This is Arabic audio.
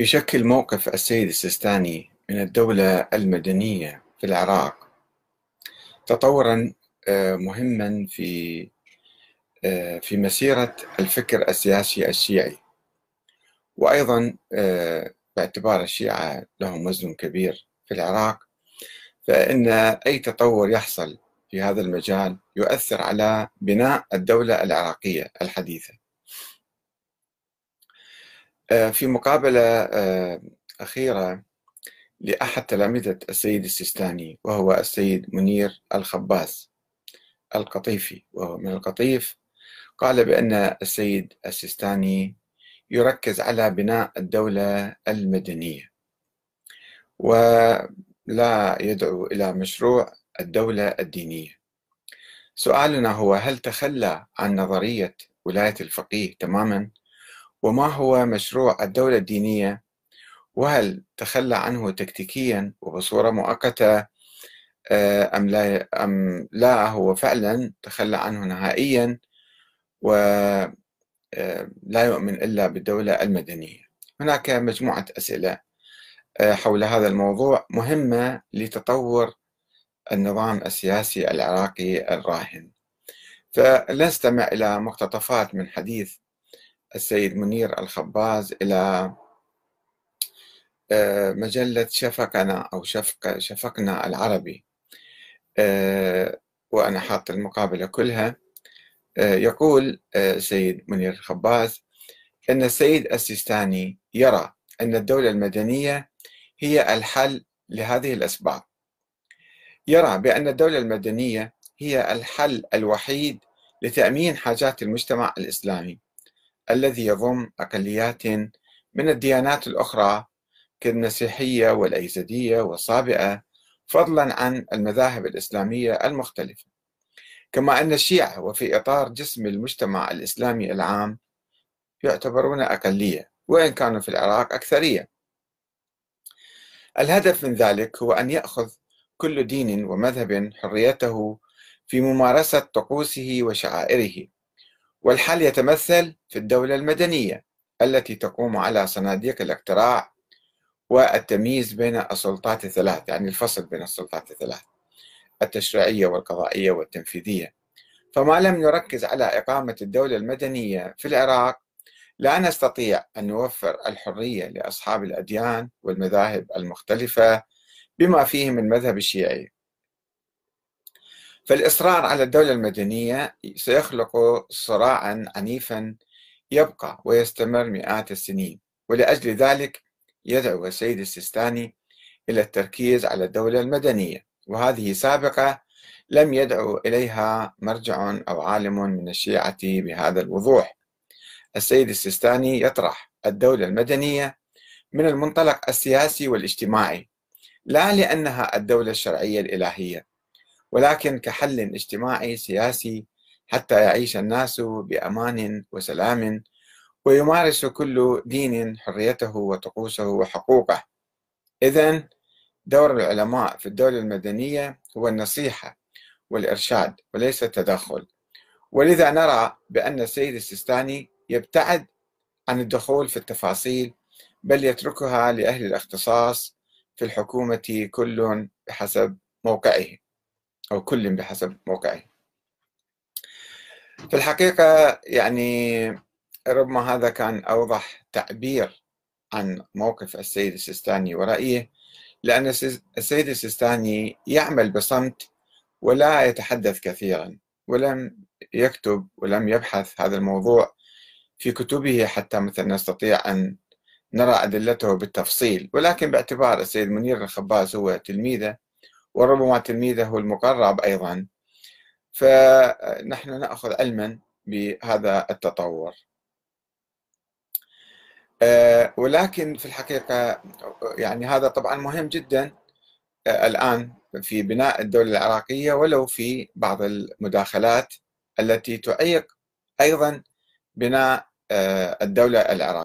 يشكل موقف السيد السيستاني من الدولة المدنية في العراق. تطورا آه، مهما في آه، في مسيرة الفكر السياسي الشيعي. وأيضا آه، باعتبار الشيعة لهم وزن كبير في العراق فإن أي تطور يحصل في هذا المجال يؤثر على بناء الدولة العراقية الحديثة. في مقابلة آه، أخيرة لأحد تلامذة السيد السيستاني وهو السيد منير الخباس القطيفي. وهو من القطيف قال بأن السيد السيستاني يركز على بناء الدولة المدنية ولا يدعو إلى مشروع الدولة الدينية. سؤالنا هو هل تخلى عن نظرية ولاية الفقيه تماما؟ وما هو مشروع الدولة الدينية؟ وهل تخلى عنه تكتيكيا وبصورة مؤقتة آه، أم لا, أم لا هو فعلا تخلى عنه نهائيا ولا آه، يؤمن إلا بالدولة المدنية؟ هناك مجموعة أسئلة آه، حول هذا الموضوع مهمة لتطور النظام السياسي العراقي الراهن. فلنستمع إلى مقتطفات من حديث السيد منير الخباز إلى آه، مجلة شفقنا أو شفق شفقنا العربي. آه، وأنا حاط المقابلة كلها. آه، يقول السيد منير الخباز أن السيد السيستاني يرى أن الدولة المدنية هي الحل لهذه الأسباب. يرى بأن الدولة المدنية هي الحل الوحيد لتأمين حاجات المجتمع الإسلامي. الذي يضم أقليات من الديانات الأخرى كالمسيحية والأيزدية والصابئة فضلا عن المذاهب الإسلامية المختلفة. كما أن الشيعة وفي إطار جسم المجتمع الإسلامي العام يعتبرون أقلية وإن كانوا في العراق أكثرية. الهدف من ذلك هو أن يأخذ كل دين ومذهب حريته في ممارسة طقوسه وشعائره. والحل يتمثل في الدولة المدنية التي تقوم على صناديق الاقتراع والتمييز بين السلطات الثلاث يعني الفصل بين السلطات الثلاث التشريعية والقضائية والتنفيذية. فما لم نركز على إقامة الدولة المدنية في العراق لا نستطيع أن نوفر الحرية لأصحاب الأديان والمذاهب المختلفة بما فيهم المذهب الشيعي. فالإصرار على الدولة المدنية سيخلق صراعا عنيفا يبقى ويستمر مئات السنين ولأجل ذلك يدعو السيد السيستاني إلى التركيز على الدولة المدنية وهذه سابقة لم يدعو إليها مرجع أو عالم من الشيعة بهذا الوضوح. السيد السيستاني يطرح الدولة المدنية من المنطلق السياسي والاجتماعي لا لأنها الدولة الشرعية الإلهية ولكن كحل اجتماعي سياسي حتى يعيش الناس بأمان وسلام ويمارس كل دين حريته وطقوسه وحقوقه. اذا دور العلماء في الدولة المدنية هو النصيحة والإرشاد وليس التدخل. ولذا نرى بأن السيد السيستاني يبتعد عن الدخول في التفاصيل بل يتركها لأهل الاختصاص في الحكومة كل بحسب موقعه. أو كل بحسب موقعه في الحقيقة يعني ربما هذا كان أوضح تعبير عن موقف السيد السيستاني ورأيه لأن السيد السيستاني يعمل بصمت ولا يتحدث كثيرا ولم يكتب ولم يبحث هذا الموضوع في كتبه حتى مثلا نستطيع أن نرى أدلته بالتفصيل. ولكن باعتبار السيد منير الخباز هو تلميذه وربما تلميذه المقرب أيضا. فنحن نأخذ علما بهذا التطور. آه، ولكن في الحقيقة يعني هذا طبعا مهم جدا آه، الآن في بناء الدولة العراقية ولو في بعض المداخلات التي تعيق أيضا بناء آه، الدولة العراقية.